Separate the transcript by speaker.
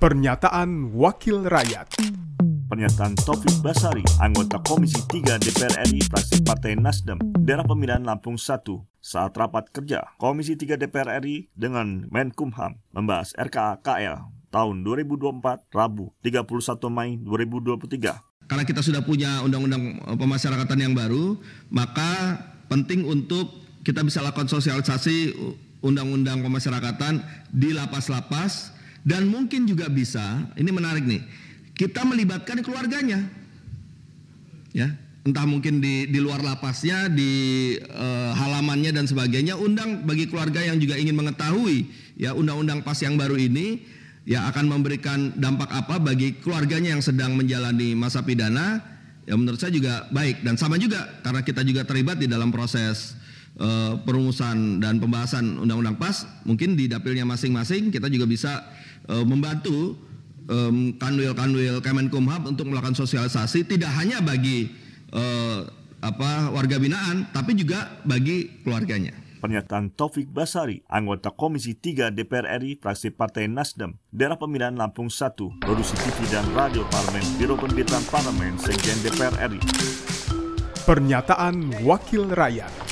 Speaker 1: Pernyataan Wakil Rakyat
Speaker 2: Pernyataan Taufik Basari, anggota Komisi 3 DPR RI fraksi Partai Nasdem, daerah pemilihan Lampung 1, saat rapat kerja Komisi 3 DPR RI dengan Menkumham membahas RKA KL tahun 2024, Rabu 31 Mei 2023.
Speaker 3: Karena kita sudah punya undang-undang eh, pemasyarakatan yang baru, maka penting untuk kita bisa lakukan sosialisasi undang-undang pemasyarakatan di lapas-lapas dan mungkin juga bisa, ini menarik nih, kita melibatkan keluarganya. Ya, entah mungkin di di luar lapasnya, di uh, halamannya dan sebagainya, undang bagi keluarga yang juga ingin mengetahui ya undang-undang pas yang baru ini ya akan memberikan dampak apa bagi keluarganya yang sedang menjalani masa pidana. Ya menurut saya juga baik dan sama juga karena kita juga terlibat di dalam proses uh, perumusan dan pembahasan undang-undang PAS, mungkin di dapilnya masing-masing kita juga bisa uh, membantu um, kanwil-kanwil Kemenkumham untuk melakukan sosialisasi tidak hanya bagi uh, apa warga binaan tapi juga bagi keluarganya.
Speaker 2: Pernyataan Taufik Basari, anggota Komisi 3 DPR RI, fraksi Partai Nasdem, daerah pemilihan Lampung 1, produksi TV dan radio Parlemen, Biro Pemberitaan Parlemen, Sekjen DPR RI.
Speaker 1: Pernyataan Wakil Rakyat